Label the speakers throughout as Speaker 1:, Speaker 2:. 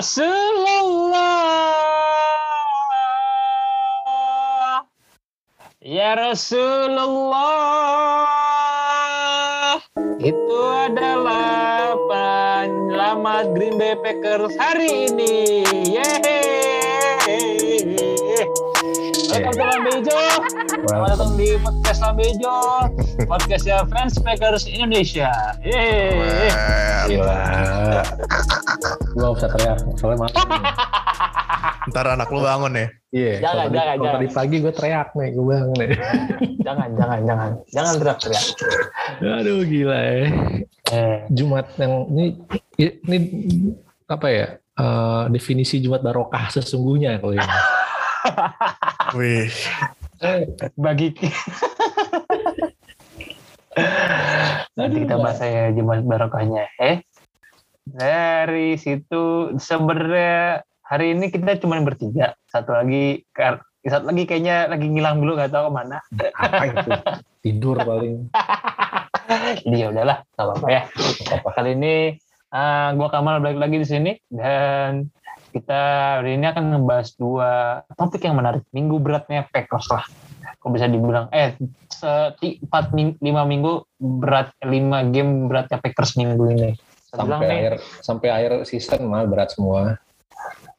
Speaker 1: Rasulullah. Ya Rasulullah. Itu adalah penyelamat Green Bay Packers hari ini. Yeay. Welcome to Lambe Hijau Selamat datang di podcast Lambe Hijau Podcastnya fans Packers Indonesia. Yeay.
Speaker 2: Gila. Gua usah teriak, soalnya mati.
Speaker 3: Ntar anak lu bangun ya.
Speaker 2: Iya.
Speaker 1: Jangan,
Speaker 2: kalau tadi-
Speaker 1: jangan, jangan.
Speaker 2: tadi pagi gue teriak nih, gue bangun nih.
Speaker 1: Jangan, jangan, jangan Jangan teriak-teriak
Speaker 2: Aduh gila ya.
Speaker 1: Eh,
Speaker 2: Jumat yang ini ini apa ya? eh, definisi Jumat barokah sesungguhnya kalau ini.
Speaker 3: Wih,
Speaker 1: bagi nanti kita bahas ya Jumat barokahnya eh dari situ sebenarnya hari ini kita cuma bertiga. Satu lagi satu lagi kayaknya lagi ngilang dulu nggak tahu ke mana.
Speaker 2: Apa itu? Tidur paling.
Speaker 1: jadi ya udahlah nggak apa-apa ya. Kali ini uh, gua Kamal balik lagi di sini dan kita hari ini akan ngebahas dua topik yang menarik. Minggu beratnya Packers lah. Kok bisa dibilang eh empat ming- lima minggu berat lima game beratnya Packers minggu ini
Speaker 2: Sampai
Speaker 1: nih,
Speaker 2: akhir sampai akhir season mah berat semua.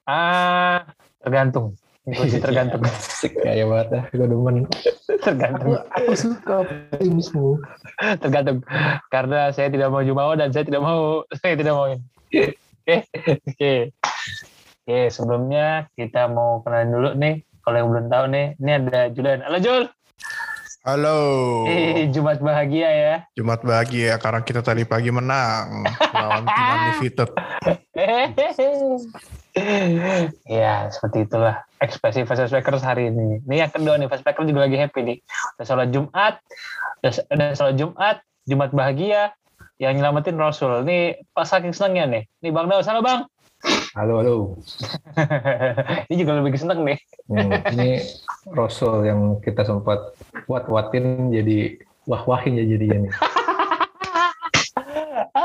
Speaker 1: ah tergantung. Gue sih tergantung
Speaker 2: kayak banget dah, gue demen.
Speaker 1: tergantung.
Speaker 2: Aku suka optimismu.
Speaker 1: tergantung. Karena saya tidak mau jumawa dan saya tidak mau saya tidak mau ini. Oke oke. Oke sebelumnya kita mau kenalan dulu nih. Kalau yang belum tahu nih ini ada Julian. Halo Jul
Speaker 3: halo.
Speaker 1: eh Jumat bahagia ya.
Speaker 3: Jumat bahagia karena kita tadi pagi menang. Lawan tim undefeated.
Speaker 1: ya seperti itulah ekspresi Fast Packers hari ini. Ini yang kedua nih Fast Packers juga lagi happy nih. Udah sholat Jumat udah, udah sholat Jumat Jumat bahagia yang nyelamatin Rasul. Ini pas saking senangnya nih. Nih Bang Daus halo Bang
Speaker 2: Halo, halo.
Speaker 1: ini juga lebih seneng nih
Speaker 2: Hmm, ini Rasul yang kita sempat wat-watin jadi wah-wahin ya jadinya nih.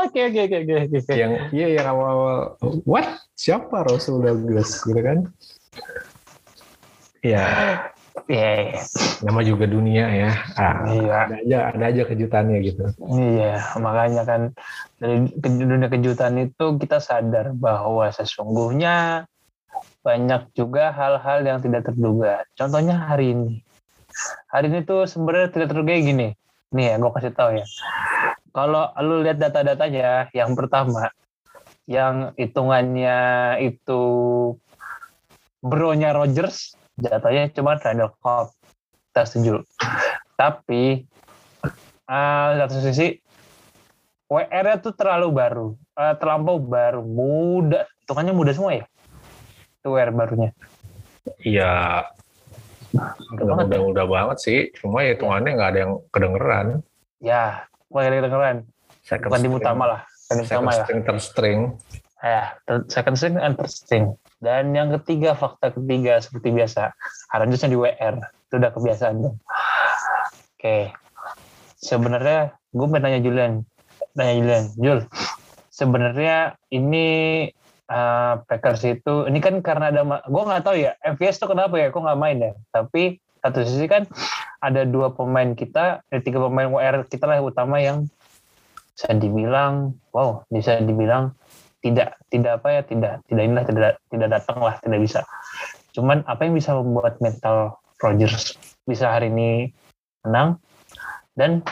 Speaker 1: Oke oke oke oke oke.
Speaker 2: yang iya yang awal-awal what siapa Rasul Douglas gitu kan ya
Speaker 1: Iya
Speaker 2: nama juga dunia ya ah,
Speaker 1: iya
Speaker 2: ada aja ada aja kejutannya gitu
Speaker 1: iya makanya kan dari dunia kejutan itu kita sadar bahwa sesungguhnya banyak juga hal-hal yang tidak terduga. Contohnya hari ini. Hari ini tuh sebenarnya tidak terduga gini. Nih ya, gue kasih tahu ya. Kalau lu lihat data-datanya, yang pertama, yang hitungannya itu bronya Rogers, jatuhnya cuma Randall Cobb. Kita setuju. Tapi, uh, satu sisi, WR-nya tuh terlalu baru. Eh, terlampau baru. Muda. Hitungannya muda semua ya? Itu WR barunya.
Speaker 2: iya
Speaker 1: Udah banget ya?
Speaker 2: udah udah banget sih cuma ya hitungannya nggak ada yang kedengeran
Speaker 1: Ya, gue kedengeran.
Speaker 2: second
Speaker 1: Bukan
Speaker 2: string-
Speaker 1: utama lah.
Speaker 2: Second
Speaker 1: utama ya.
Speaker 2: string third string
Speaker 1: Ya, second string and third string. Dan yang ketiga, fakta ketiga seperti biasa. Harusnya di WR. Itu udah kebiasaan dong. Oke. Sebenarnya, gue mau nanya Julian. Nanya Julian. Jul, sebenarnya ini uh, Packers itu, ini kan karena ada, gue nggak tahu ya, MVS tuh kenapa ya, kok nggak main ya. Tapi satu sisi kan ada dua pemain kita, ada tiga pemain WR kita lah utama yang bisa dibilang, wow, bisa dibilang tidak tidak apa ya tidak tidak inilah tidak tidak datang lah tidak bisa cuman apa yang bisa membuat mental Rodgers bisa hari ini menang dan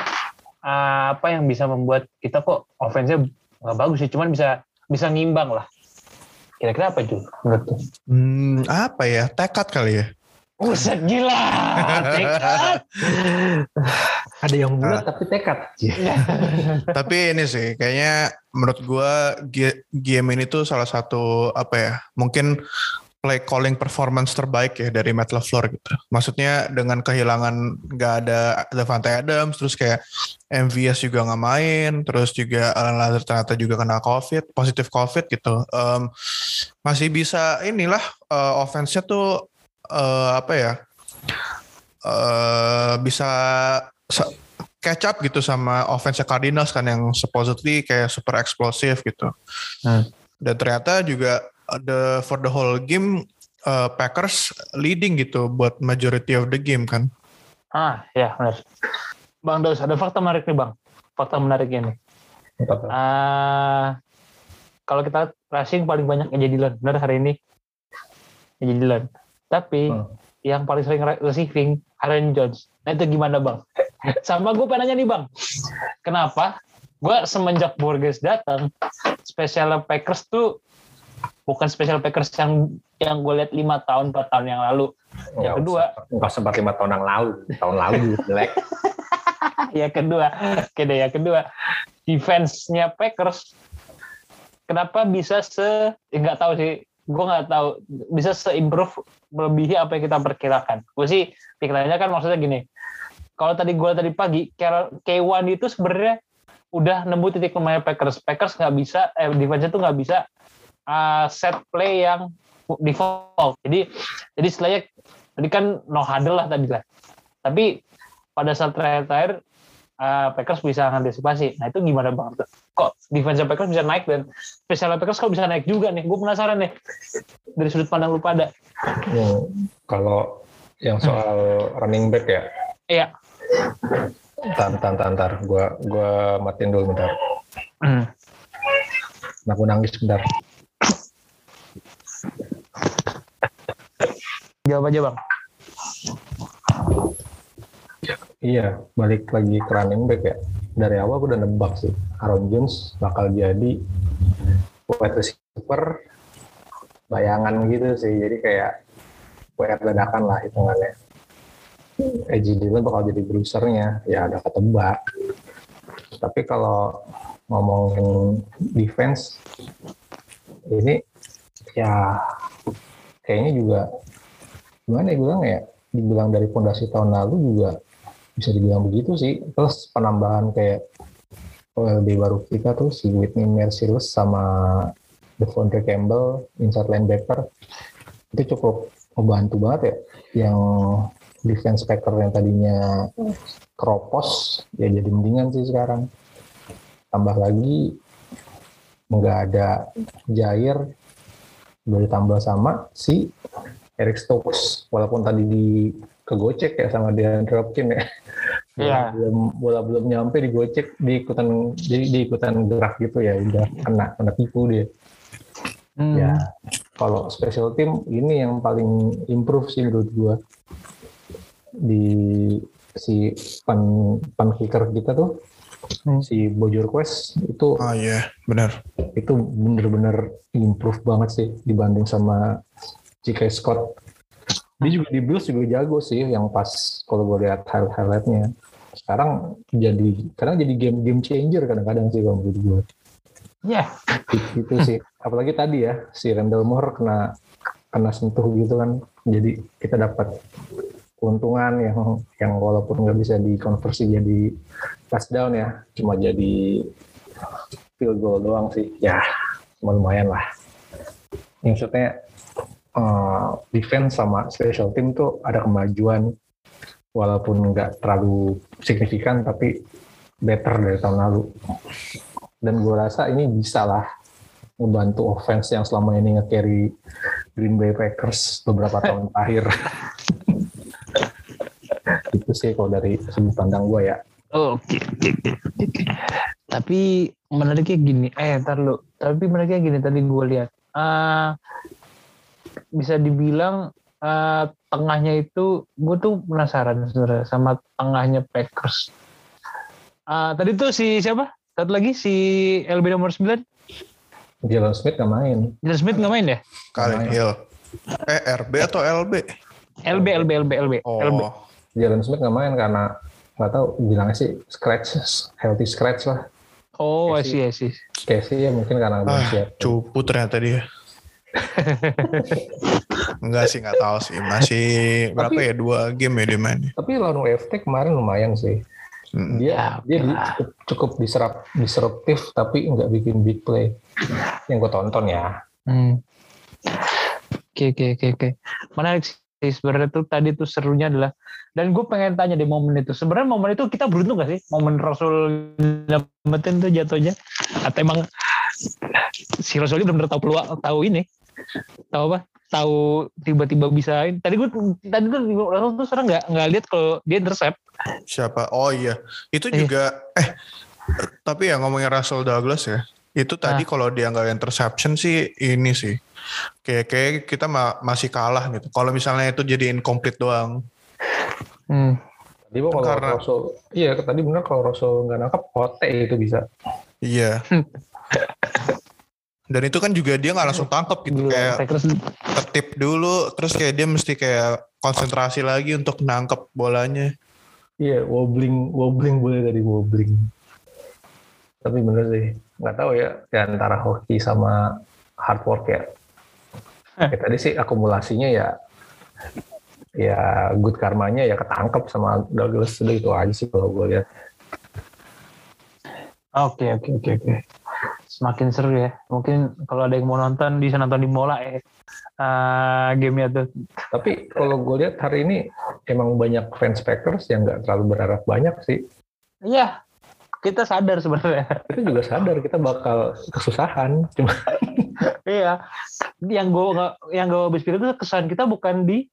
Speaker 1: uh, apa yang bisa membuat kita kok offense-nya nggak bagus sih cuman bisa bisa ngimbang lah kira-kira apa itu menurut?
Speaker 3: Hmm, apa ya? Tekad kali ya.
Speaker 1: Buset gila tekad
Speaker 2: ada yang bulat tapi tekad
Speaker 3: Tapi ini sih kayaknya menurut gua ge- game ini tuh salah satu apa ya? Mungkin play calling performance terbaik ya dari Matt LaFleur gitu. Maksudnya dengan kehilangan nggak ada Devante Adams, terus kayak MVS juga nggak main, terus juga Alan Lazard ternyata juga kena COVID, positif COVID gitu. Em, masih bisa inilah eh, offense-nya tuh eh, apa ya? eh, bisa sa- catch up gitu sama offense Cardinals kan yang supposedly kayak super eksplosif gitu.
Speaker 1: Hmm.
Speaker 3: Dan ternyata juga the for the whole game uh, Packers leading gitu buat majority of the game kan.
Speaker 1: Ah, ya benar. Bang Daus, ada fakta menarik nih Bang. Fakta menarik ini. Ah, kalau kita rushing paling banyak AJ Dillon, benar hari ini AJ Dillon. Tapi
Speaker 2: Hmm.
Speaker 1: yang paling sering receiving Aaron Jones. Nah itu gimana Bang? Sama gue pengen nanya nih Bang. Kenapa? Gue semenjak Borges datang, special Packers tuh bukan special Packers yang yang gue lihat lima tahun, 4 tahun yang lalu. Yang kedua,
Speaker 2: nggak sempat lima tahun yang lalu, tahun lalu jelek.
Speaker 1: yang kedua, oke deh, yang kedua, defense-nya Packers kenapa bisa se eh, nggak tahu sih, gue nggak tahu bisa se-improve melebihi apa yang kita perkirakan. Gue sih pikirannya kan maksudnya gini, kalau tadi gue tadi pagi, Carol- K1 itu sebenarnya udah nemu titik lemahnya Packers. Packers nggak bisa, eh, defense itu nggak bisa uh, set play yang default. Jadi, jadi istilahnya tadi kan no huddle lah tadi lah. Tapi pada saat terakhir-terakhir uh, Packers bisa mengantisipasi. Nah itu gimana bang? Kok defense Packers bisa naik dan special Packers kok bisa naik juga nih? Gue penasaran nih dari sudut pandang lu pada.
Speaker 2: Hmm, kalau yang soal running back ya,
Speaker 1: Iya.
Speaker 2: tar, tar, tar, tar. Gua, gua matiin dulu bentar.
Speaker 1: Hmm.
Speaker 2: Aku nangis bentar.
Speaker 1: Jawab aja bang.
Speaker 2: Iya, balik lagi ke running back ya. Dari awal gue udah nebak sih, Aaron Jones bakal jadi wide receiver bayangan gitu sih. Jadi kayak wide dadakan lah hitungannya. Edgy Dillon bakal jadi bruisernya, ya ada ketebak. Tapi kalau ngomongin defense, ini ya kayaknya juga gimana ya bilang ya dibilang dari fondasi tahun lalu juga bisa dibilang begitu sih. Terus penambahan kayak OLD baru kita tuh si Whitney Merciless sama Devondre Campbell inside linebacker itu cukup membantu banget ya. Yang defense packer yang tadinya keropos ya jadi mendingan sih sekarang. Tambah lagi nggak ada Jair udah ditambah sama si Eric Stokes. Walaupun tadi di kegocek ya sama DeAndre Hopkins ya
Speaker 1: Iya.
Speaker 2: belum bola belum nyampe digocek di ikutan jadi di ikutan gerak gitu ya udah kena kena tipu dia
Speaker 1: Hmm.
Speaker 2: ya kalau special team ini yang paling improve sih menurut gua di si pan pan kicker kita tuh
Speaker 1: Hmm.
Speaker 2: si Bojor Quest itu
Speaker 3: Ah iya, benar.
Speaker 2: itu bener-bener improve banget sih dibanding sama J.K. Scott. Dia juga di Bills juga jago sih yang pas kalau gue lihat highlight highlightnya. Sekarang jadi kadang jadi game game changer kadang-kadang sih kalau menurut gue.
Speaker 1: Ya.
Speaker 2: Itu sih. Apalagi tadi ya si Randall Moore kena kena sentuh gitu kan. Jadi kita dapat keuntungan yang yang walaupun nggak bisa dikonversi jadi touchdown ya, cuma jadi field goal doang sih. Ya, lumayan lah. Maksudnya eh, defense sama special team tuh ada kemajuan walaupun nggak terlalu signifikan tapi better dari tahun lalu. Dan gue rasa ini bisa lah membantu offense yang selama ini nge-carry Green Bay Packers beberapa tahun terakhir. itu sih kalau dari sudut pandang gue ya.
Speaker 1: Oke, oke, oke, oke. Tapi menariknya gini, eh ntar lu. Tapi menariknya gini tadi gue lihat. Ah, bisa dibilang ah, tengahnya itu, gue tuh penasaran sebenarnya sama tengahnya Packers. Ah, tadi tuh si siapa? Satu lagi si LB nomor 9,
Speaker 2: Jalen Smith gak main.
Speaker 1: Jalen Smith nggak main ya?
Speaker 3: Kali Hill. Eh RB atau LB?
Speaker 1: LB, LB, LB, LB,
Speaker 3: Oh,
Speaker 1: LB.
Speaker 2: Jalen Smith gak main karena nggak tahu bilangnya sih scratch, healthy scratch lah.
Speaker 1: Oh, I
Speaker 2: Casey.
Speaker 1: see, I see.
Speaker 2: Casey ya mungkin karena belum
Speaker 3: ah,
Speaker 2: siap.
Speaker 3: cupu ternyata dia. Enggak sih, nggak tahu sih. Masih berapa
Speaker 2: Tapi-
Speaker 3: ya dua game ya dia main.
Speaker 2: Tapi lawan WFT kemarin lumayan sih.
Speaker 3: Hmm.
Speaker 2: Dia
Speaker 1: Ya,
Speaker 2: dia
Speaker 1: lah.
Speaker 2: cukup, cukup diserap disruptif tapi nggak bikin big play. Yang gue tonton ya.
Speaker 1: Hmm. Oke oke oke oke. Menarik sih sebenarnya tuh tadi tuh serunya adalah dan gue pengen tanya di momen itu sebenarnya momen itu kita beruntung gak sih momen Rasul nyelamatin tuh jatuhnya atau emang si Rasul ini benar-benar tahu peluang tahu ini tahu apa tahu tiba-tiba bisa tadi gue tadi tuh Russell tuh sekarang nggak nggak lihat kalau dia intercept
Speaker 3: Siapa? Oh iya. Itu
Speaker 1: Iya.
Speaker 3: juga eh tapi ya ngomongin Russell Douglas ya. Itu tadi
Speaker 1: Nah.
Speaker 3: kalau dia nggak interception sih ini sih. Kayak kayak kita ma- masih kalah gitu. Kalau misalnya itu jadi incomplete doang.
Speaker 1: hmm.
Speaker 2: Tadi gua kalau
Speaker 3: Karena-
Speaker 2: Rasul, iya tadi bener kalau Rasul nggak nangkap, Hote itu bisa.
Speaker 3: Iya. Dan itu kan juga dia nggak langsung tangkap gitu
Speaker 1: Gila,
Speaker 3: kayak
Speaker 1: Packers
Speaker 3: ketip dulu terus kayak dia mesti kayak konsentrasi lagi untuk nangkep bolanya.
Speaker 2: Iya, wobbling, wobbling boleh dari wobbling. Tapi bener sih, nggak tahu ya, ya antara hoki sama hard work ya. ya tadi sih akumulasinya ya, ya good karmanya ya ketangkep sama Douglas itu aja sih kalau gue lihat.
Speaker 1: Oke oke oke oke. Semakin seru ya. Mungkin kalau ada yang mau nonton bisa nonton di Mola ya. Eh gamenya tuh.
Speaker 2: Tapi kalau gue lihat hari ini emang banyak fans Packers yang nggak terlalu berharap banyak sih.
Speaker 1: Iya. Kita sadar sebenarnya.
Speaker 2: Kita juga sadar kita bakal kesusahan. Cuma
Speaker 1: iya. Yang gue yang gue habis pikir itu kesan kita bukan di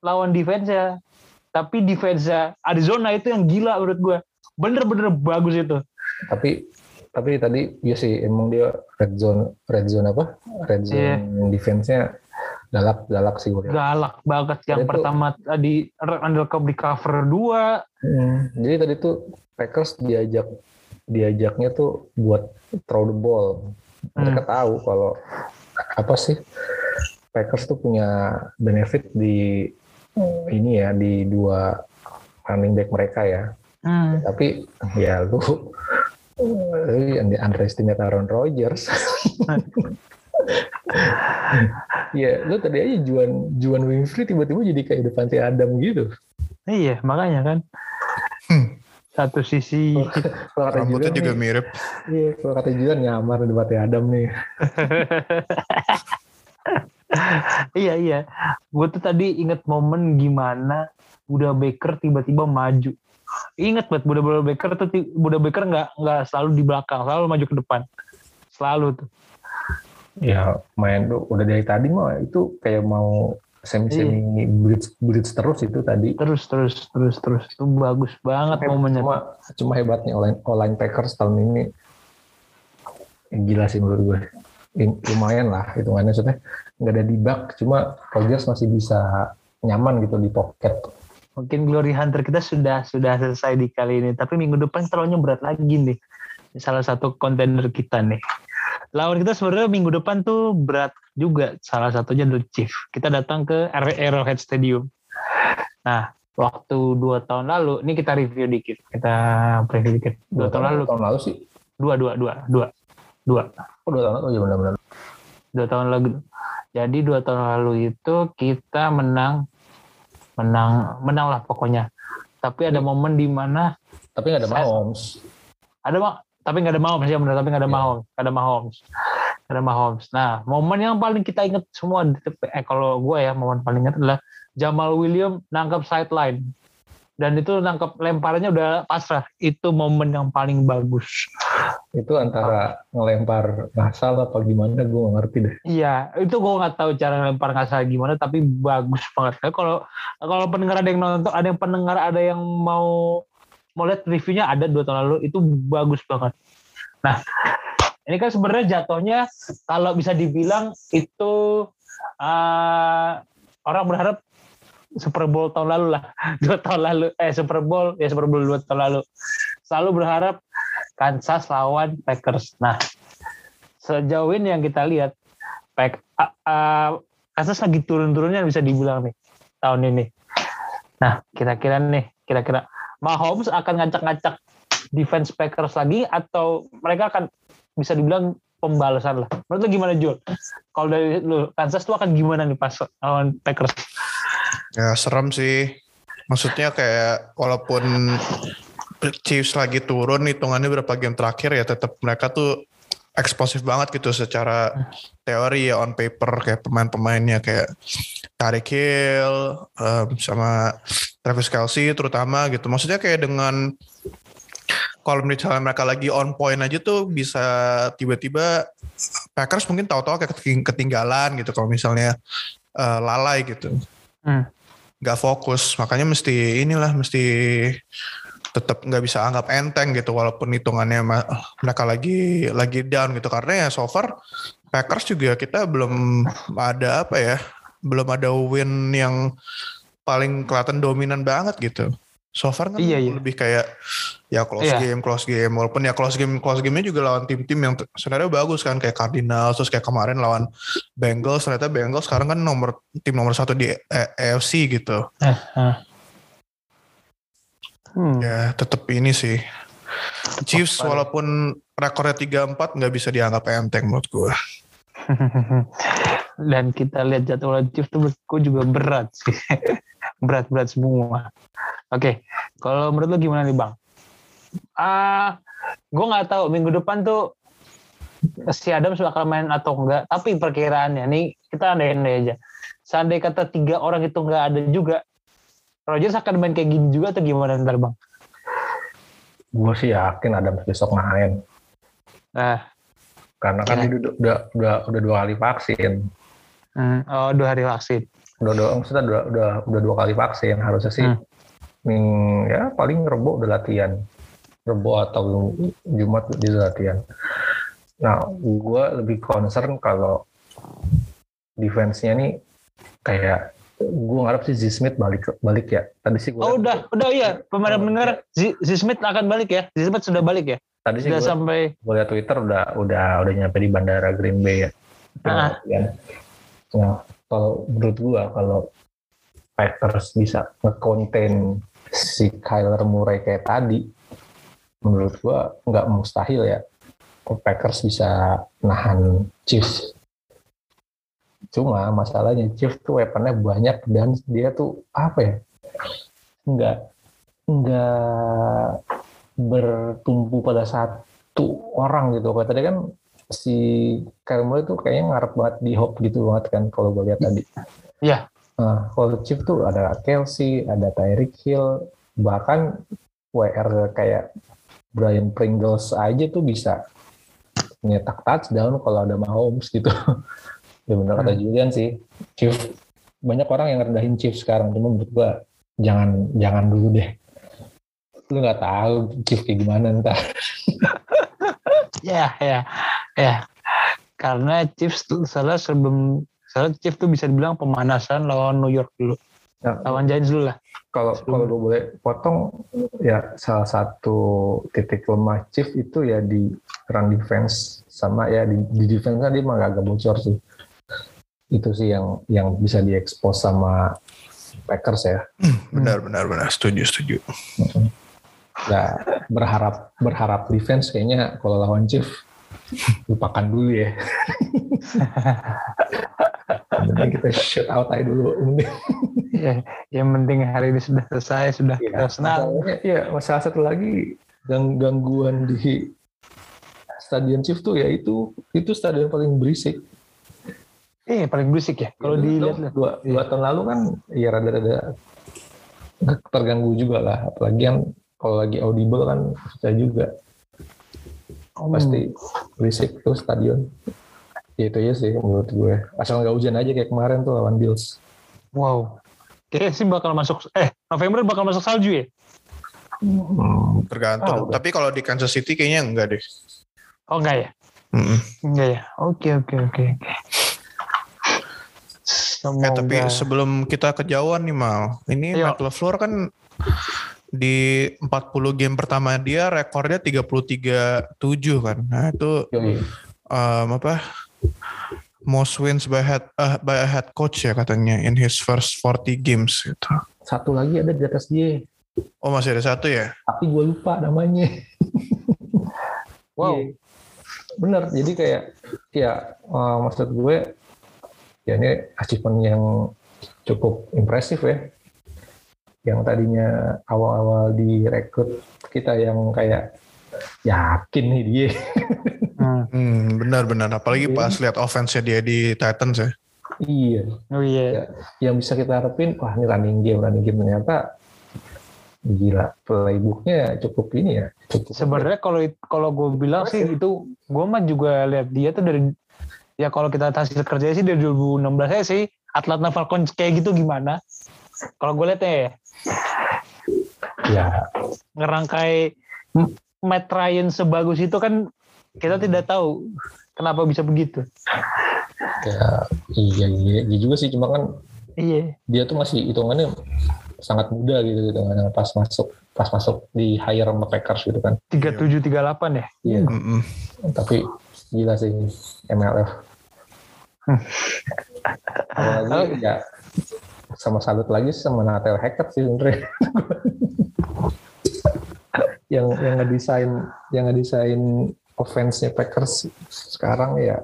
Speaker 1: lawan defense ya, tapi defense Arizona itu yang gila menurut gue. Bener-bener bagus itu.
Speaker 2: tapi tapi tadi ya sih emang dia red zone red zone apa red zone defense-nya galak galak sih gue.
Speaker 1: Galak banget. Yang
Speaker 2: Itu-
Speaker 1: pertama tadi Randall di cover 2.
Speaker 2: Hmm, jadi tadi tuh Packers diajak diajaknya tuh buat throw the ball. Mereka tahu kalau apa sih Packers tuh punya benefit di ini ya di dua running back mereka ya.
Speaker 1: Hmm.
Speaker 2: Tapi ya lu lu underestimate Aaron Rodgers. Iya, lu tadi aja Juan Juan Winfrey tiba-tiba jadi kayak Devante Adam gitu.
Speaker 1: Iya, makanya kan.
Speaker 3: Hmm.
Speaker 1: Satu sisi
Speaker 2: Kalau kata
Speaker 3: Rambutnya
Speaker 2: Juan
Speaker 3: juga
Speaker 2: nih,
Speaker 3: mirip.
Speaker 2: Iya, kalau kata Juan nyamar Devante Adam nih.
Speaker 1: iya iya. Gue tuh tadi inget momen gimana Buda Baker tiba-tiba maju. Ingat banget Buda Buda Baker tuh Buda Baker nggak nggak selalu di belakang, selalu maju ke depan. Selalu tuh.
Speaker 2: Ya main tuh udah dari tadi mah itu kayak mau semi-semi blitz, blitz terus itu tadi.
Speaker 1: Terus terus terus terus. Itu bagus banget momennya.
Speaker 2: Cuma cuma hebatnya online online Packers tahun ini gila sih menurut gue. In- Lumayan lah hitungannya maksudnya nggak ada di bug, cuma Rodgers masih bisa nyaman gitu di pocket.
Speaker 1: Mungkin Glory Hunter kita sudah sudah selesai di kali ini, tapi minggu depan terlalu berat lagi nih. Salah satu kontender kita nih. Lawan kita sebenarnya minggu depan tuh berat juga. Salah satunya The Chief. Kita datang ke Arrowhead Stadium. Nah, waktu dua tahun lalu, ini kita review dikit. Kita preview dikit. Dua tahun lalu,
Speaker 2: Tahun lalu sih.
Speaker 1: dua, dua, dua, dua, dua.
Speaker 2: Oh, dua tahun lalu. Iya benar-benar.
Speaker 1: Dua tahun lalu. Jadi dua tahun lalu itu kita menang, menang, menang lah pokoknya. Tapi ada momen di mana
Speaker 2: Tapi nggak ada Mahomes.
Speaker 1: ada mak tapi nggak ada Mahomes ya benar tapi nggak ada
Speaker 2: Iya.
Speaker 1: Mahomes ada Mahomes ada Mahomes nah momen yang paling kita ingat semua eh kalau gue ya momen paling ingat adalah Jamal William nangkap sideline dan itu nangkap lemparannya udah pasrah. Itu momen yang paling bagus.
Speaker 2: Itu antara ngelempar ngasal apa gimana gue nggak ngerti deh.
Speaker 1: iya itu gue nggak tahu cara lempar nggak salah gimana tapi bagus banget. Kalau kalau pendengar ada yang nonton ada yang pendengar ada yang mau mau lihat reviewnya ada dua tahun lalu itu bagus banget. Nah ini kan sebenarnya jatuhnya kalau bisa dibilang itu eh, orang berharap Super Bowl tahun lalu lah dua tahun lalu eh Super Bowl ya Super Bowl dua tahun lalu selalu berharap Kansas lawan Packers nah sejauh ini yang kita lihat Pack, uh, uh, Kansas lagi turun-turunnya bisa dibilang nih tahun ini nah kira-kira nih kira-kira Mahomes akan ngacak-ngacak defense Packers lagi atau mereka akan bisa dibilang pembalasan lah. Menurut lu gimana Jul? Kalau dari lu Kansas tuh akan gimana nih pas lawan Packers?
Speaker 3: Ya serem sih. Maksudnya kayak walaupun Chiefs lagi turun hitungannya berapa game terakhir ya tetap mereka tuh eksplosif banget gitu secara teori ya on paper kayak pemain-pemainnya kayak Tyreek Hill um, sama Travis Kelsey terutama gitu. Maksudnya kayak dengan kalau misalnya mereka lagi on point aja tuh bisa tiba-tiba Packers mungkin tahu-tahu kayak keting- ketinggalan gitu kalau misalnya eh, lalai gitu.
Speaker 1: Hmm.
Speaker 3: Gak fokus, makanya mesti inilah mesti tetap nggak bisa anggap enteng gitu walaupun hitungannya mereka lagi lagi down gitu. Karena ya so far Packers juga kita belum ada apa ya belum ada win yang paling kelihatan dominan banget gitu so far kan
Speaker 1: Iya, iya.
Speaker 3: lebih kayak ya close
Speaker 1: Iya.
Speaker 3: game close game walaupun ya close game close gamenya juga lawan tim-tim yang sebenarnya bagus kan kayak Cardinals terus kayak kemarin lawan Bengals ternyata Bengals sekarang kan nomor tim nomor satu di AFC gitu
Speaker 1: Eh, eh. Hmm.
Speaker 3: Ya tetap ini sih. Chiefs walaupun rekornya 3-4 nggak bisa dianggap enteng menurut gue.
Speaker 1: Dan kita lihat jadwal Chiefs tuh menurutku juga berat sih. Berat-berat semua. Oke, kalau menurut lu gimana nih bang? Ah, gue nggak tahu minggu depan tuh si Adams bakal main atau enggak. Tapi perkiraannya nih kita andai-andai aja. Seandai kata tiga orang itu nggak ada juga, Rodgers akan main kayak gini juga atau gimana ntar bang?
Speaker 2: Gue sih yakin ada besok main.
Speaker 1: Nah,
Speaker 2: Karena kan
Speaker 1: Kira-
Speaker 2: dia udah, udah, udah, udah dua kali vaksin.
Speaker 1: hmm, oh dua hari vaksin.
Speaker 2: Udah, dua, maksudnya udah, udah, udah dua kali vaksin. Harusnya sih,
Speaker 1: Hmm.
Speaker 2: Ming, ya paling rebo udah latihan. Rebo atau Jumat udah latihan. Nah, gue lebih concern kalau defense-nya nih kayak gue ngarep sih Z Smith balik balik ya. Tadi sih gue
Speaker 1: Oh udah, udah iya. Pemain benar Z, Z Smith akan balik ya. Z Smith sudah balik ya.
Speaker 2: tadi sih gue
Speaker 1: sampai
Speaker 2: gue lihat Twitter udah udah udah nyampe di bandara Green Bay ya.
Speaker 1: Ah.
Speaker 2: Ya. Nah, kalau menurut gua kalau Packers bisa nge-contain si Kyler Murray kayak tadi, menurut gua nggak mustahil ya. Packers bisa nahan Chiefs. Cuma masalahnya Chiefs tuh weaponnya banyak dan dia tuh apa ya? Nggak nggak bertumpu pada satu orang gitu. Kayak tadi kan si Kyler Murray tuh kayaknya ngarep banget di hop gitu banget kan kalau gue lihat tadi.
Speaker 1: Iya.
Speaker 2: Nah, kalau Chief tuh ada Kelsey, ada Tyreek Hill, bahkan WR kayak Brian Pringles aja tuh bisa nyetak touchdown kalau ada Mahomes gitu. ya benar kata
Speaker 1: Hmm.
Speaker 2: Julian sih. Chief banyak orang yang rendahin Chief sekarang, cuma menurut gua jangan jangan dulu deh. Lu nggak tahu Chief kayak gimana ntar.
Speaker 1: ya ya ya. Karena Chiefs tuh salah sebelum salah Chiefs tuh bisa dibilang pemanasan lawan New York dulu.
Speaker 2: Nah,
Speaker 1: Lawan Giants dulu lah.
Speaker 2: kalau kalau gue boleh potong ya salah satu titik lemah Chief itu ya di run defense sama ya di, di defense kan dia mah agak bocor sih itu sih yang yang bisa diekspos sama Packers ya
Speaker 3: Benar benar benar setuju setuju.
Speaker 2: ya berharap berharap defense kayaknya kalau lawan Chief lupakan dulu ya Mending kita shoot out aja dulu mending
Speaker 1: ya, yang penting hari ini sudah selesai, sudah
Speaker 2: Iya,
Speaker 1: kita senang.
Speaker 2: Iya, masalah satu lagi gang gangguan di Stadion Chief tuh ya itu itu stadion paling berisik.
Speaker 1: Eh paling berisik ya. Kalau
Speaker 2: Ya,
Speaker 1: dilihat
Speaker 2: dua, dua, dua tahun lalu kan ya rada-rada terganggu juga lah. Apalagi kan kalau lagi audible kan susah juga. Pasti berisik tuh stadion. Ya itu aja sih menurut gue. Asal nggak hujan aja kayak kemarin tuh lawan Bills.
Speaker 1: Wow. Kayaknya sih bakal masuk eh November bakal masuk salju ya.
Speaker 2: Hmm,
Speaker 3: Tergantung.
Speaker 2: Oh,
Speaker 3: Tapi kalau di Kansas City kayaknya enggak deh.
Speaker 1: Oh enggak ya?
Speaker 3: Mm-mm.
Speaker 1: Enggak ya. Oke oke oke. oke.
Speaker 3: Eh
Speaker 1: Semoga.
Speaker 3: tapi sebelum kita kejauhan nih Mal, ini
Speaker 1: Ayo.
Speaker 3: Matt LaFleur kan di 40 game pertama dia rekornya 33-7 kan. Nah itu um, apa most wins by head uh, by a head coach ya katanya in his first 40 games gitu.
Speaker 2: Satu lagi ada di atas dia,
Speaker 3: Oh masih ada satu ya?
Speaker 2: tapi gue lupa namanya.
Speaker 1: Wow.
Speaker 2: Iya. Bener, jadi kayak ya eh, maksud gue ya ini achievement yang cukup impresif ya. Yang tadinya awal-awal direkrut kita yang kayak yakin nih dia.
Speaker 1: Hmm.
Speaker 3: Hmm, benar-benar. Apalagi
Speaker 2: Iya.
Speaker 3: pas lihat offense-nya dia di Titans ya.
Speaker 2: iya,
Speaker 1: Oh iya.
Speaker 2: yang bisa kita harapin wah ini running game, running game ternyata gila playbooknya cukup ini ya. Cukup
Speaker 1: Sebenarnya kalau kalau gue bilang sih itu gue mah juga lihat dia tuh dari ya kalau kita lihat hasil kerja sih dari 2016 ya sih Atlanta Falcons kayak gitu gimana? Kalau gue lihatnya ya
Speaker 2: Ya,
Speaker 1: ngerangkai M- Matt Ryan sebagus itu kan kita tidak tahu kenapa bisa begitu.
Speaker 2: ya iya, iya, iya juga sih. Cuma kan
Speaker 1: Iya.
Speaker 2: dia tuh masih hitungannya sangat muda gitu hitungannya pas masuk pas masuk di hire sama Packers gitu kan.
Speaker 1: 37 38 ya.
Speaker 2: Iya.
Speaker 3: Mm-mm.
Speaker 2: Tapi gila sih MLF.
Speaker 1: Hmm.
Speaker 2: Apalagi ya sama salut lagi sama Nathaniel Hackett sih sebenarnya. yang yang ngedesain yang ngedesain offense-nya Packers sekarang ya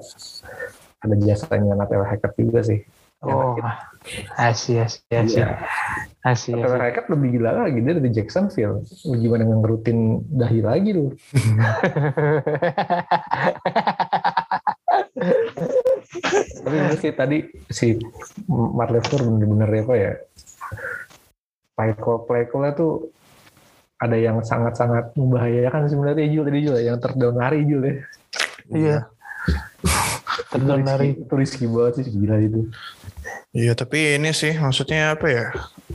Speaker 2: ada jasanya Nathaniel Hackett juga sih.
Speaker 1: Oh, asih, asih,
Speaker 2: Iya.
Speaker 1: asih,
Speaker 2: Nathaniel. Hackett lebih gila lagi dia dari Jacksonville. Gimana ngerutin dahi lagi lu? Tapi sih tadi si Matt Lefler bener-bener apa ya play call play call tuh ada yang sangat-sangat membahayakan sebenarnya Jul tadi Jul ya, yang terdown hari Jul ya.
Speaker 1: Iya. Terdown hari.
Speaker 2: Itu risky banget sih gila itu.
Speaker 3: Iya tapi ini sih maksudnya apa ya?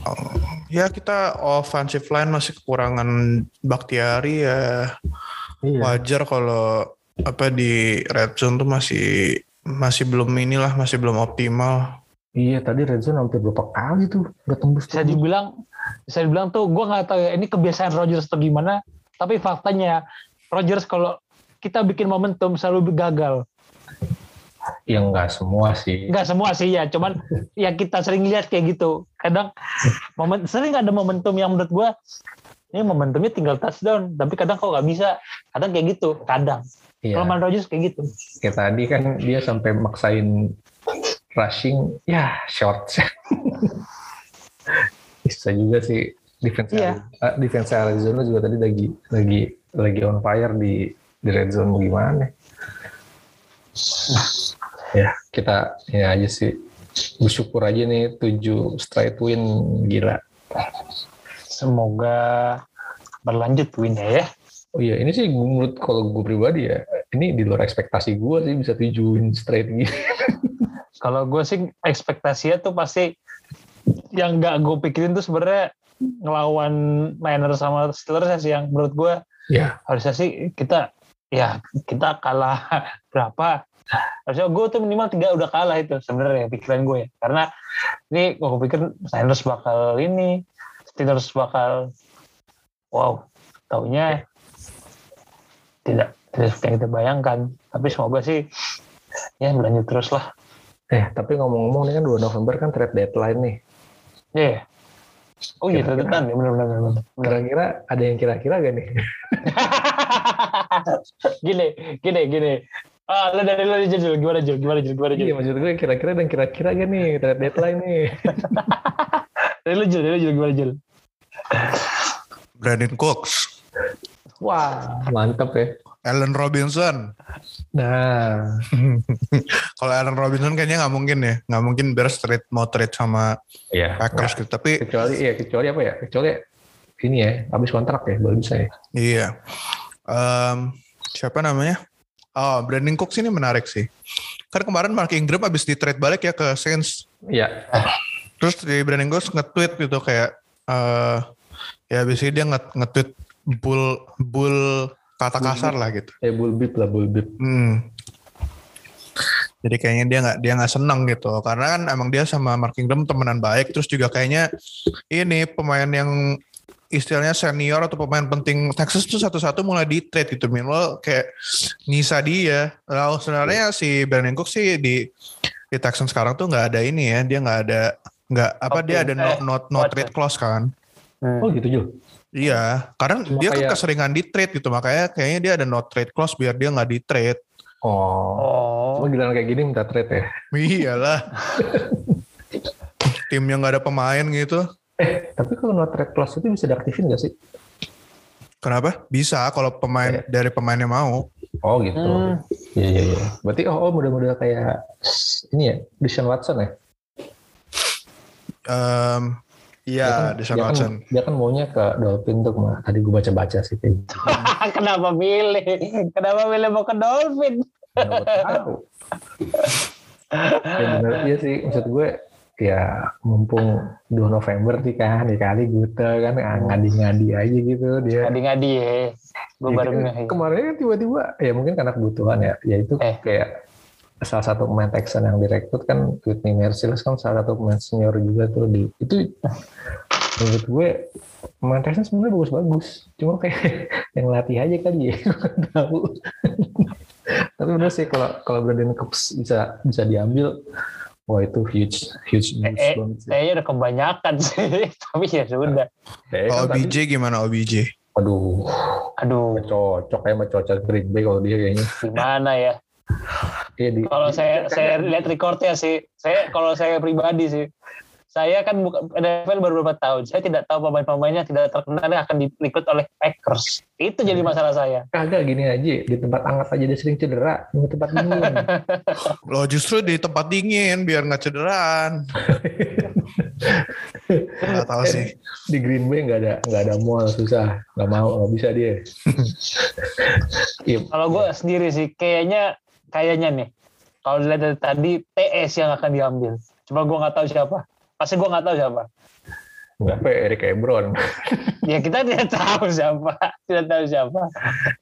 Speaker 3: Oh, Ya kita offensive line masih kekurangan Bakhtiari ya
Speaker 2: Iya.
Speaker 3: wajar kalau apa di red zone tuh masih masih belum inilah masih belum optimal.
Speaker 2: Iya tadi red zone hampir berapa kali tuh udah tembus.
Speaker 1: Bisa
Speaker 2: tembus.
Speaker 1: dibilang, bisa dibilang tuh gue nggak tahu ya ini kebiasaan Rodgers atau gimana. Tapi faktanya Rodgers kalau kita bikin momentum selalu gagal.
Speaker 2: Ya enggak semua sih.
Speaker 1: Nggak semua sih ya, cuman ya kita sering lihat kayak gitu. Kadang momen sering ada momentum yang menurut gue ini momentumnya tinggal touchdown, tapi kadang kok nggak bisa. Kadang kayak gitu, kadang.
Speaker 2: Iya.
Speaker 1: Kalau Man Rodgers kayak gitu.
Speaker 2: Kayak tadi kan dia sampai maksain rushing, ya short. Bisa juga sih defense
Speaker 1: Iya.
Speaker 2: eh, defense Arizona juga tadi lagi lagi lagi on fire di di red zone gimana? ya kita ya aja sih bersyukur aja nih tujuh straight win gila.
Speaker 1: Semoga berlanjut winnya ya.
Speaker 2: Oh iya, ini sih menurut kalau gue pribadi ya, ini di luar ekspektasi gue sih bisa tujuh win straight gitu.
Speaker 1: Kalau gue sih ekspektasinya tuh pasti yang nggak gue pikirin tuh sebenarnya ngelawan Niners sama Steelers sih yang menurut gue
Speaker 2: Ya,
Speaker 1: harusnya sih kita ya kita kalah berapa? Harusnya gue tuh minimal tiga udah kalah itu sebenarnya pikiran gue ya. Karena ini gue pikir Niners bakal ini Steelers bakal wow taunya tidak tidak seperti yang kita bayangkan. Tapi semoga sih ya berlanjut terus lah
Speaker 2: eh tapi ngomong-ngomong ini kan 2 November kan trade deadline nih.
Speaker 1: ya oh iya
Speaker 2: Kira-kira-
Speaker 1: terdekat ya benar benar benar benar.
Speaker 2: Kira-kira ada yang kira-kira gak nih?
Speaker 1: gini gini gini ah lo dari lo aja Jul gimana Jul gimana Jul gimana Jul
Speaker 2: Iya maksud gue kira-kira dan kira-kira gak nih trade deadline nih?
Speaker 1: dari lo Jul dari lo Jul gimana Jul
Speaker 3: Brandon Cooks,
Speaker 1: wah
Speaker 2: Mantap ya.
Speaker 3: Allen Robinson.
Speaker 2: Nah,
Speaker 3: Kalau Allen Robinson kayaknya nggak mungkin ya, nggak mungkin Bears trade mau trade sama
Speaker 2: ya.
Speaker 3: Packers gitu. Tapi
Speaker 2: Kecuali iya kecuali apa ya? Kecuali ini ya habis kontrak ya baru bisa ya.
Speaker 3: iya, Em, siapa namanya? Oh, Brandon Cooks ini menarik sih. Kan kemarin Mark Ingram habis di trade balik ya ke Saints.
Speaker 2: Iya.
Speaker 3: Terus di Brandon Cooks nge-tweet gitu kayak eh ya biasanya dia nge- nge-tweet bull bull kata kasar lah gitu.
Speaker 2: Bull beat lah bull beat.
Speaker 3: Hmm. Jadi kayaknya dia nggak dia nggak seneng gitu karena kan emang dia sama Mark Ingram temenan baik terus juga kayaknya ini pemain yang istilahnya senior atau pemain penting Texas tuh satu-satu mulai di trade gitu minimal kayak nyisa dia. Lalu sebenarnya si Brandon Cook sih di di Texans sekarang tuh nggak ada ini ya dia nggak ada nggak apa
Speaker 1: Oke,
Speaker 3: dia ada no,
Speaker 1: eh,
Speaker 3: no, no
Speaker 1: what
Speaker 3: trade clause kan.
Speaker 2: Oh gitu Jul.
Speaker 3: Iya, karena
Speaker 2: Cuma
Speaker 3: dia kan
Speaker 2: kayak-
Speaker 3: keseringan di trade gitu makanya kayaknya dia ada no trade clause biar dia nggak di trade.
Speaker 2: Oh.
Speaker 1: oh
Speaker 2: Cuma giliran kayak gini minta trade ya.
Speaker 3: Iyalah. Tim yang nggak ada pemain gitu.
Speaker 2: Eh, tapi kalau no trade clause itu bisa diaktifin gak sih?
Speaker 3: Kenapa? Bisa kalau pemain dari pemainnya mau.
Speaker 2: Oh gitu.
Speaker 1: Hmm.
Speaker 2: Iya iya iya. Berarti oh, oh model-model kayak ini ya, Deshaun Watson ya?
Speaker 3: Em,
Speaker 2: Dia
Speaker 3: Iya,
Speaker 2: kan-
Speaker 3: Deshaun
Speaker 2: dia kan-
Speaker 3: Watson.
Speaker 2: Dia kan maunya ke Dolphin tuh ke mana? Tadi gue baca-baca sih.
Speaker 1: kenapa milih kenapa milih mau ke Dolphin
Speaker 2: tahu. ya bener iya sih maksud gue ya mumpung 2 November nih kan ya kali Gute kan ngadi-ngadi aja gitu dia
Speaker 1: ngadi-ngadi ya gue
Speaker 2: Ya,
Speaker 1: baru
Speaker 2: kan
Speaker 1: ya.
Speaker 2: kemarin kan tiba-tiba ya mungkin karena kebutuhan ya ya itu
Speaker 1: Eh.
Speaker 2: kayak salah satu pemain Texan yang direkrut kan Whitney Merciless kan salah satu pemain senior juga tuh di itu menurut gue pemain Texan sebenarnya bagus-bagus. Cuma kayak yang latih aja kali ya tahu. Tapi bener sih kalau kalau Brandon Cooks bisa bisa diambil wah itu huge huge news
Speaker 1: Eh, eh,
Speaker 2: banget sih.
Speaker 1: kayaknya udah kebanyakan sih. Tapi ya sudah.
Speaker 2: Eh, kan tadi-
Speaker 3: OBJ gimana OBJ?
Speaker 2: aduh.
Speaker 1: Aduh.
Speaker 2: Cocok ya cocok Green Bay kalau dia kayaknya.
Speaker 1: Gimana ya
Speaker 2: Iya, di,
Speaker 1: kalau
Speaker 2: di-
Speaker 1: saya saya lihat recordnya sih saya kalau saya pribadi sih saya kan bukan NFL baru beberapa tahun saya tidak tahu pemain-pemainnya tidak terkenal yang akan direkrut oleh Packers itu jadi masalah saya
Speaker 2: Kagak gini aja, di tempat hangat aja dia sering cedera, di tempat dingin.
Speaker 3: Lo justru di tempat dingin biar nggak cederaan. Gak tahu sih.
Speaker 2: di Green Bay nggak ada nggak ada mall susah, nggak mau nggak bisa dia. Iya,
Speaker 1: kalau gue sendiri sih kayaknya kayaknya nih. Kalau dilihat dari tadi TS yang akan diambil. Cuma gue nggak tahu siapa. Pasti gue nggak tahu siapa.
Speaker 2: Nggak apa Eric Ebron.
Speaker 1: ya kita tidak tahu siapa. Tidak tahu siapa.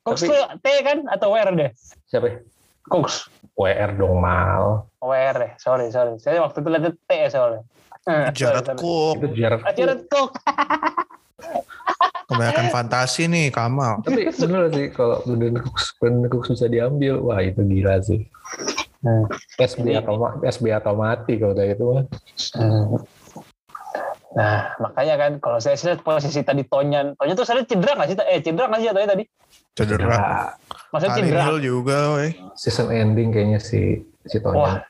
Speaker 2: Tapi-
Speaker 1: tuh T kan? Atau WR deh?
Speaker 2: Siapa?
Speaker 1: Cooks
Speaker 2: WR dong mal.
Speaker 1: WR deh. Sorry sorry. Saya waktu itu lihat T soalnya
Speaker 3: Jared. Cook.
Speaker 2: Itu Jared.
Speaker 1: Ah, Jared Cook
Speaker 3: Kebanyakan fantasi nih Kamal.
Speaker 2: Tapi bener sih kalau Brandon Cooks, Brandon Cooks bisa diambil, wah itu gila sih.
Speaker 1: Hmm.
Speaker 2: SB atau ma- SB atau mati kalau udah itu mah.
Speaker 1: Hmm. Nah, makanya kan kalau saya lihat posisi tadi Tonyan, Tonyan tuh saya cedera nggak sih? Eh, cedera nggak sih atau tadi?
Speaker 3: Cedera.
Speaker 2: Ya,
Speaker 1: Maksudnya cedera.
Speaker 3: Juga, weh.
Speaker 2: season ending kayaknya si si Tony.
Speaker 1: Wah,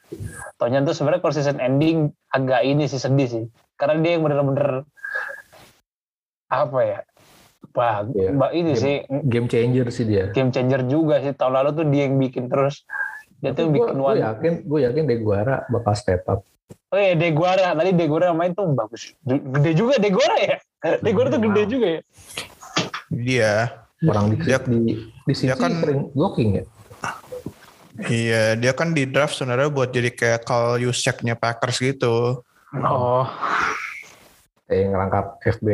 Speaker 1: Tonyan tuh sebenarnya kalau season ending agak ini sih sedih sih. Karena dia yang bener-bener apa ya? Wah,
Speaker 2: Iya.
Speaker 1: mbak ini
Speaker 2: Game-
Speaker 1: sih
Speaker 2: Game changer sih dia.
Speaker 1: game changer juga sih. Tahun lalu tuh dia yang bikin terus. Dia tuh
Speaker 2: gue
Speaker 1: bikin one.
Speaker 2: yakin gue yakin Deguara bakal step up.
Speaker 1: Oh iya, Deguara. Tadi Deguara main tuh bagus. Gede juga Deguara ya. Deguara tuh gede juga ya.
Speaker 3: Dia.
Speaker 2: Orang di
Speaker 3: Dia-
Speaker 2: di di sini
Speaker 3: kan-
Speaker 2: sering blocking ya.
Speaker 3: Iya, dia kan di draft sebenarnya buat jadi kayak Carl Juszczyk-nya Packers gitu.
Speaker 1: Oh.
Speaker 2: Kayak ngerangkap FB.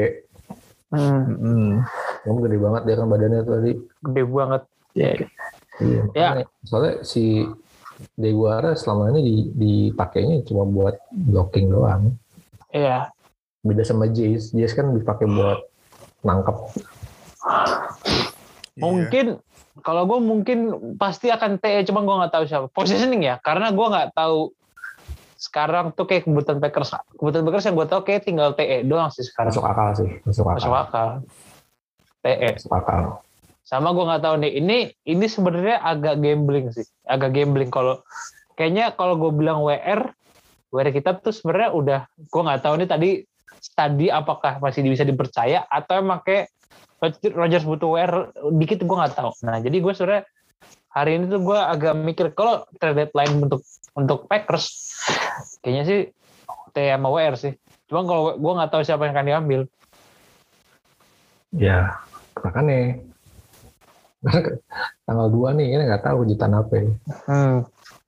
Speaker 1: Hmm,
Speaker 3: Hmm.
Speaker 2: Kamu gede banget dia kan badannya tadi.
Speaker 1: gede banget. Ya.
Speaker 2: Iya,
Speaker 1: Ya.
Speaker 2: makanya. Soalnya si Deguara selama ini di, dipakainya cuma buat blocking doang.
Speaker 1: Iya.
Speaker 2: Beda sama Jace. Jace kan dipakai buat nangkep.
Speaker 3: Iya.
Speaker 1: Mungkin kalau gue mungkin pasti akan TE, cuma gue nggak tahu siapa. Positioning ya, karena gue nggak tahu sekarang tuh kayak kebutuhan Packers. Kebutuhan Packers yang gue tahu kayak tinggal TE doang sih sekarang.
Speaker 2: Masuk akal sih. Masuk akal.
Speaker 1: Masuk akal. TE.
Speaker 2: Masuk akal.
Speaker 1: Sama gue nggak tahu nih. Ini ini sebenarnya agak gambling sih. Agak gambling kalau kayaknya kalau gue bilang WR, WR kita tuh sebenarnya udah gue nggak tahu nih tadi tadi apakah masih bisa dipercaya atau emang kayak Rogers butuh WR dikit gue nggak tahu. Nah jadi gue sebenarnya hari ini tuh gue agak mikir kalau trade deadline untuk untuk Packers kayaknya sih T sama WR sih. Cuma kalau gue nggak tahu siapa yang akan diambil.
Speaker 2: Ya, makanya. Tanggal 2 nih, ini nggak tahu kejutan apa ya.
Speaker 1: Hmm.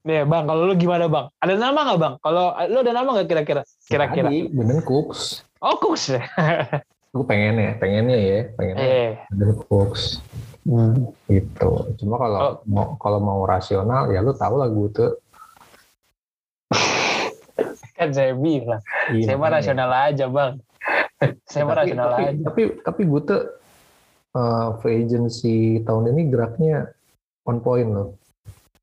Speaker 1: Nih bang, kalau lu gimana bang? Ada nama nggak bang? Kalau lu ada nama nggak kira-kira? Kira-kira?
Speaker 2: Brandon Cooks.
Speaker 1: Oh Cooks ya?
Speaker 2: Gue pengen ya, pengennya ya, pengennya
Speaker 1: eh.
Speaker 2: Brandon Cooks. gitu. Cuma kalau
Speaker 1: Oh.
Speaker 2: mau kalau mau rasional ya lu tahu lah gue tuh.
Speaker 1: Kan saya bilang,
Speaker 2: Iya,
Speaker 1: saya mah
Speaker 2: makanya.
Speaker 1: rasional aja bang. saya mah rasional
Speaker 2: tapi,
Speaker 1: aja.
Speaker 2: Tapi tapi gue tuh uh, free agency tahun ini geraknya on point loh.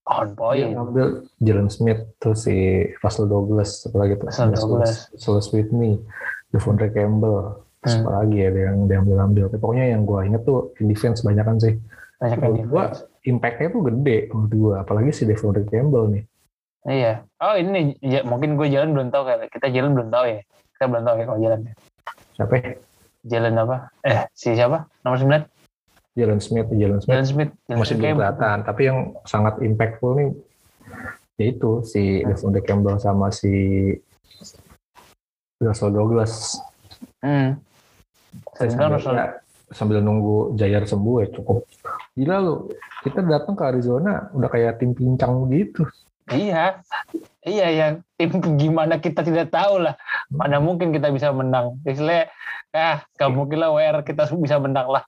Speaker 1: On
Speaker 2: Dia
Speaker 1: point.
Speaker 2: ngambil Jalen Smith terus si Russell Douglas apalagi tuh
Speaker 1: Russell Douglas.
Speaker 2: Russell Whitney, Devondre Campbell, terus
Speaker 1: Hmm.
Speaker 2: apa lagi ya yang dia ambil ambil. Pokoknya yang gue inget tuh in defense banyak kan sih.
Speaker 1: Banyak
Speaker 2: Menurut gue impactnya tuh gede menurut gue, apalagi si Devondre Campball nih.
Speaker 1: Iya. Oh ini nih, ya, mungkin gue jalan belum tahu kayak kita jalan belum tahu ya. Kita belum tahu ya kalau jalan.
Speaker 2: Siapa? ya?
Speaker 1: Jalan apa? Eh si siapa? Nomor 9?
Speaker 2: Jalen Smith, Jalen Smith
Speaker 1: Jalan Smith. Jalen
Speaker 2: masih belum kelihatan. Tapi yang sangat impactful nih, yaitu si
Speaker 1: Hmm.
Speaker 2: Devondre Campbell sama si Russell Douglas.
Speaker 1: Hmm.
Speaker 2: Saya
Speaker 1: Sambil
Speaker 2: ya, sambil nunggu Jayar sembuh ya cukup. Gila lu, kita datang ke Arizona udah kayak tim pincang gitu.
Speaker 1: Iya, iya yang tim gimana kita tidak tahu lah. Mana mungkin kita bisa menang. Istilahnya, ah, gak mungkin lah WR kita bisa menang lah.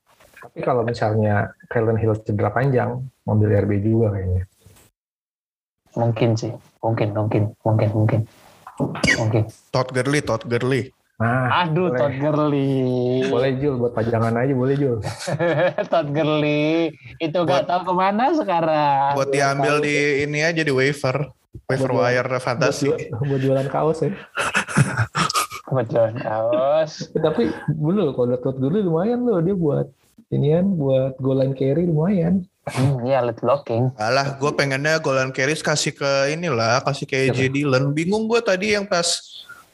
Speaker 2: Tapi kalau misalnya Kalen Hill cedera panjang, mobil RB juga kayaknya.
Speaker 1: Mungkin sih, mungkin, mungkin, mungkin, mungkin, mungkin.
Speaker 3: Todd Gurley, Todd Gurley.
Speaker 2: Nah,
Speaker 1: Aduh,
Speaker 2: boleh.
Speaker 1: Todd Gurley.
Speaker 2: boleh Jul buat pajangan aja boleh Jul.
Speaker 1: Todd Gurley. Itu gak tahu ke mana sekarang.
Speaker 3: Buat diambil di ini aja di waiver. Waiver
Speaker 2: Buat-
Speaker 3: wire
Speaker 2: Buat,
Speaker 3: fantasi.
Speaker 2: jual- buat jualan kaos ya.
Speaker 1: Kebetulan kaos.
Speaker 2: Tapi bener kalau Todd Gurley lumayan loh dia buat inian buat goal line carry lumayan.
Speaker 1: Hmm, ya, lead blocking.
Speaker 3: Alah, gue pengennya Golan Carries kasih ke inilah, kasih ke AJ Dillon. Bingung gue tadi yang pas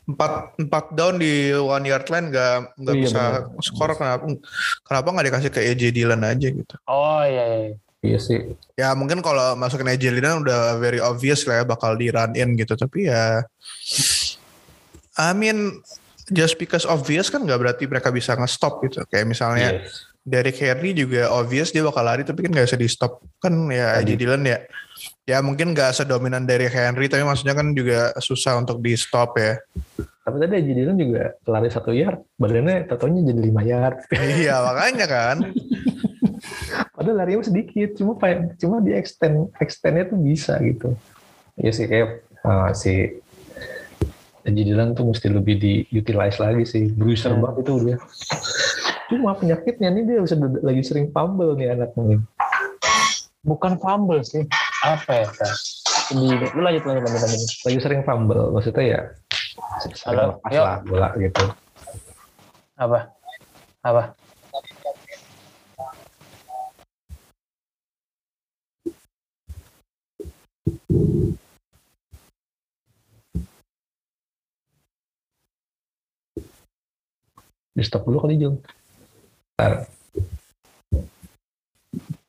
Speaker 3: empat empat down di one yard line nggak nggak
Speaker 2: Iya,
Speaker 3: bisa
Speaker 2: benar.
Speaker 3: skor kenapa kenapa nggak dikasih ke AJ Dillon aja gitu
Speaker 1: Oh iya, iya.
Speaker 2: Iya sih.
Speaker 3: ya mungkin kalau masukin AJ Dillon udah very obvious lah ya bakal di run in gitu tapi ya I mean just because obvious kan nggak berarti mereka bisa nge-stop gitu kayak misalnya
Speaker 2: Yes.
Speaker 3: Derrick Henry juga obvious dia bakal lari tapi kan gak bisa di stop kan ya. AJ Dillon ya ya mungkin gak sedominan Derrick Henry tapi maksudnya kan juga susah untuk di stop ya
Speaker 2: Tapi tadi Aji Dillon juga lari satu yard, badannya tatonya jadi lima yard.
Speaker 3: iya makanya kan
Speaker 2: Padahal larinya sedikit, cuma cuma di extend extendnya tuh bisa gitu. Iya sih kayak uh, si Aji Dillon tuh mesti lebih di utilize lagi sih. Bruiser
Speaker 1: Hmm.
Speaker 2: banget itu dia. Cuma penyakitnya nih dia bisa lagi sering fumble nih anak nih.
Speaker 1: Bukan fumble sih. Apa ya? Kak? Di, lu lanjut, lanjut, lanjut, lanjut.
Speaker 2: Lagi sering fumble, maksudnya ya
Speaker 1: Halo,
Speaker 2: lepas
Speaker 1: yuk.
Speaker 2: lah bola gitu.
Speaker 1: Apa? Apa?
Speaker 2: Di stop dulu kali Jung.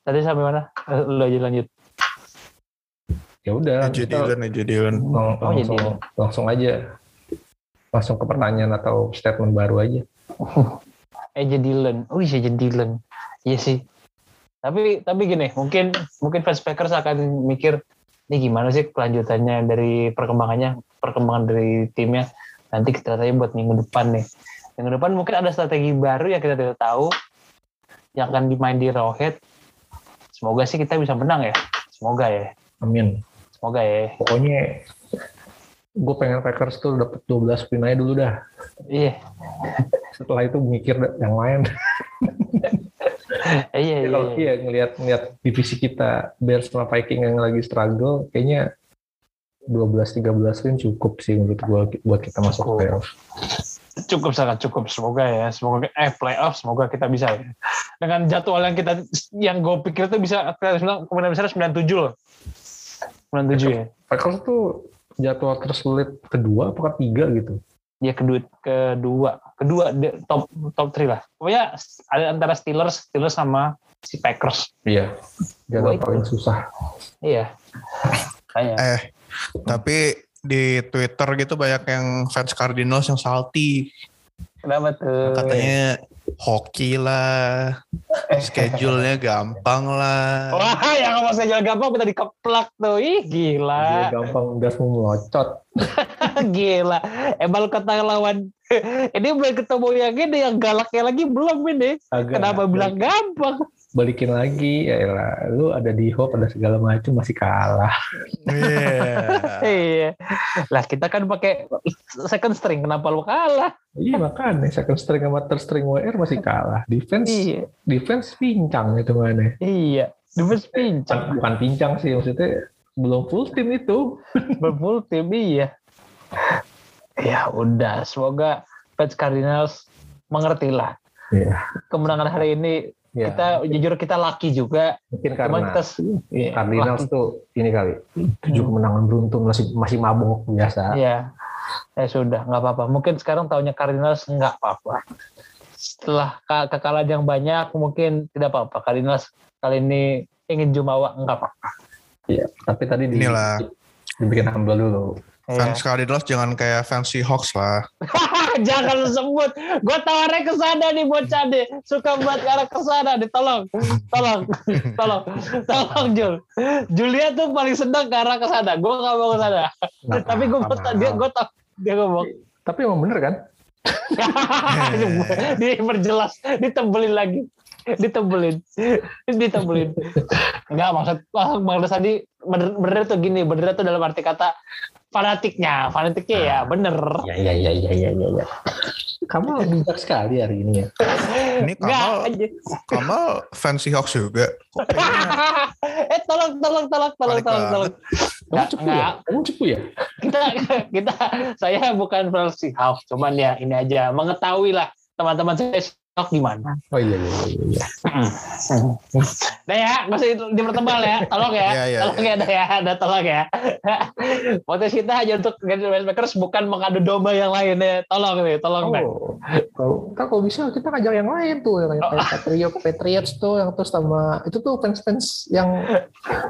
Speaker 1: Tadi sampai mana? Eh, Lu aja lanjut.
Speaker 2: Ya udah,
Speaker 3: AJ
Speaker 2: kita
Speaker 3: Dillon AJ Dillon
Speaker 2: lang-
Speaker 1: Oh,
Speaker 2: langsung
Speaker 1: jadi.
Speaker 2: langsung aja langsung ke pertanyaan atau statement baru aja.
Speaker 1: AJ Dillon. Oh iya AJ Dillon. Iya sih. Tapi tapi gini, mungkin mungkin fans Packers akan mikir ini gimana sih kelanjutannya dari perkembangannya, perkembangan dari timnya nanti kita tanya buat minggu depan nih. Minggu depan mungkin ada strategi baru yang kita tidak tahu yang akan dimain di Rawhead. Semoga sih kita bisa menang ya. Semoga ya.
Speaker 2: Amin.
Speaker 1: Semoga ya.
Speaker 2: Pokoknya gue pengen Packers tuh dapet 12 win aja dulu dah.
Speaker 1: Iya.
Speaker 2: Setelah itu mikir yang lain.
Speaker 1: Iya, iya,
Speaker 2: Kalau
Speaker 1: iya.
Speaker 2: iya ngelihat ngelihat divisi kita Bears sama Viking yang lagi struggle, kayaknya 12-13 win cukup sih menurut gue buat kita masuk
Speaker 1: Cukup.
Speaker 2: playoff.
Speaker 1: cukup sangat cukup semoga ya semoga eh playoff semoga kita bisa ya dengan jadwal yang kita yang gue pikir tuh bisa kemudian besar 97 loh 97 ya?
Speaker 2: Packers tuh jadwal tersulit kedua apa ketiga gitu.
Speaker 1: ya kedua kedua kedua de- top top 3 lah. Pokoknya ada antara Steelers Steelers sama si Packers.
Speaker 2: Iya. Jadwal paling susah.
Speaker 1: iya. Kayak
Speaker 3: eh tapi di Twitter gitu banyak yang fans Cardinals yang salty.
Speaker 1: Kenapa tuh?
Speaker 3: Katanya hoki lah schedule-nya gampang lah
Speaker 1: wah yang ngomong saya gampang kita dikeplak tuh ih
Speaker 2: Dia
Speaker 1: gila
Speaker 2: gampang gas melocot.
Speaker 1: Gila. Emang kata lawan ini belum ketemu yang ini yang galaknya lagi belum ini.
Speaker 2: Agak
Speaker 1: Kenapa bilang gampang?
Speaker 2: Balikin lagi ya elah, lu ada di hope ada segala macam masih kalah.
Speaker 3: Iya.
Speaker 1: Iya. Lah kita kan pakai second string kenapa lu kalah?
Speaker 2: Iya makanya second string sama third string WR masih kalah. Defense
Speaker 1: Iya.
Speaker 2: defense pincang itu mana?
Speaker 1: Iya. Defense pincang.
Speaker 2: Bukan, bukan pincang sih maksudnya belum full tim itu.
Speaker 1: Berfull tim iya. Ya udah, semoga fans Cardinals mengerti lah.
Speaker 2: Iya.
Speaker 1: Kemenangan hari ini
Speaker 2: Ya,
Speaker 1: kita jujur kita laki juga.
Speaker 2: mungkin
Speaker 1: Cuman
Speaker 2: karena
Speaker 1: kita iya,
Speaker 2: Cardinals tuh ini kali tujuh kemenangan beruntun masih masih mabuk biasa.
Speaker 1: Ya, ya sudah, nggak apa-apa. Mungkin sekarang tahunya Cardinals nggak apa-apa. Setelah ke- kekalahan yang banyak, mungkin tidak apa-apa. Cardinals kali ini ingin jumawa, nggak apa-apa.
Speaker 2: Iya. Tapi tadi di,
Speaker 3: Inilah.
Speaker 2: dibikin humble dulu.
Speaker 3: Fans Cardinals jangan kayak fancy Hawks lah.
Speaker 1: Jangan lu sebut. Gue tawarnya ke sana nih bocah nih. Suka buat ke arah ke sana nih. Tolong. Tolong. Tolong. Tolong Jul. Julia tuh paling senang ke arah ke sana. Gue gak mau ke sana. Tapi gue
Speaker 2: apa-apa.
Speaker 1: dia gue tau dia ngomong.
Speaker 2: Tapi emang bener kan?
Speaker 1: dia perjelas, ditebelin lagi. Ditebelin. Ditebelin. Enggak maksud Bang Desadi bener, bener tuh gini, bener tuh dalam arti kata fanatiknya, fanatiknya ya bener.
Speaker 2: Ya ya ya ya ya ya. ya. Kamu bijak sekali hari ini ya.
Speaker 3: Ini
Speaker 1: Enggak,
Speaker 3: Kamal,
Speaker 1: aja.
Speaker 3: Kamal fancy Hawks juga.
Speaker 1: Eh tolong tolong tolong tolong tolong tolong.
Speaker 2: Kamu
Speaker 1: Nggak,
Speaker 2: cepu
Speaker 1: nggak.
Speaker 2: ya? Kamu cepu ya?
Speaker 1: Kita kita saya bukan versi half, cuman ya ini aja mengetahui lah teman-teman saya stok gimana.
Speaker 2: Oh iya iya iya. iya.
Speaker 1: Nah ya, masih dipertebal ya, tolong ya,
Speaker 3: Iya, iya,
Speaker 1: tolong ya, dah ya, dah tolong ya. Potensi kita hanya untuk Bay Packers bukan mengadu domba yang lain ya, tolong nih, tolong nih.
Speaker 2: Oh, kalau kan kalau bisa kita ngajak yang lain tuh, yang
Speaker 1: Oh.
Speaker 2: kayak Patriot, Patriots tuh, yang terus sama itu tuh fans-fans yang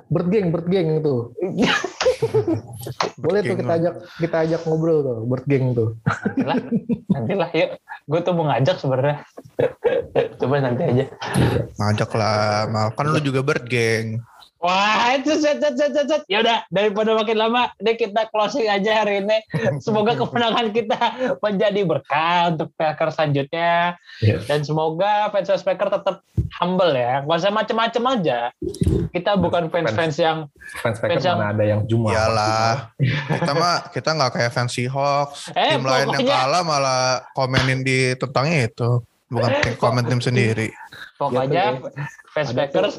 Speaker 2: bird gang itu. Boleh tuh kita ajak kita ajak ngobrol tuh, bird gang tuh.
Speaker 1: Nantilah, nantilah yuk. Gue tuh mau ngajak sebenarnya. Coba nanti aja.
Speaker 3: ngajak lah. Mal. Kan lu juga bird gang.
Speaker 1: Wah, itu set, set, set, set, set. Ya udah, daripada makin lama, deh kita closing aja hari ini. Semoga kemenangan kita menjadi berkah untuk Packers selanjutnya.
Speaker 2: Iya.
Speaker 1: Dan semoga fans Packers tetap humble ya. Gak usah macem-macem aja. Kita bukan fans-fans yang
Speaker 2: Fans
Speaker 1: Fans yang-
Speaker 2: mana ada yang jumawa.
Speaker 3: Iyalah. Kita mah kita nggak kayak fancy Hawks.
Speaker 1: Eh,
Speaker 3: tim lain yang kalah malah komenin di tentangnya itu. Bukan tim komen tim sendiri.
Speaker 1: pokoknya
Speaker 2: Ya,
Speaker 1: fans
Speaker 2: Ada
Speaker 1: Packers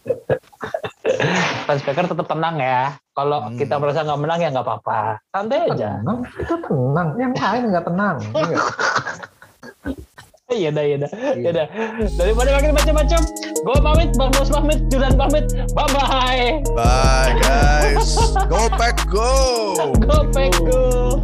Speaker 1: fans Packers tetap tenang ya. Kalau
Speaker 3: Hmm.
Speaker 1: kita merasa nggak menang ya nggak apa-apa. Santai aja.
Speaker 2: Tenang, kita tenang. Yang lain nggak tenang. Iya?
Speaker 1: Iya dah, iya dah, iya dah. Daripada makin macam-macam, gue pamit, Bang Bos pamit, Judan pamit, bye bye.
Speaker 3: Bye guys. Go pack go.
Speaker 1: Go Pack go.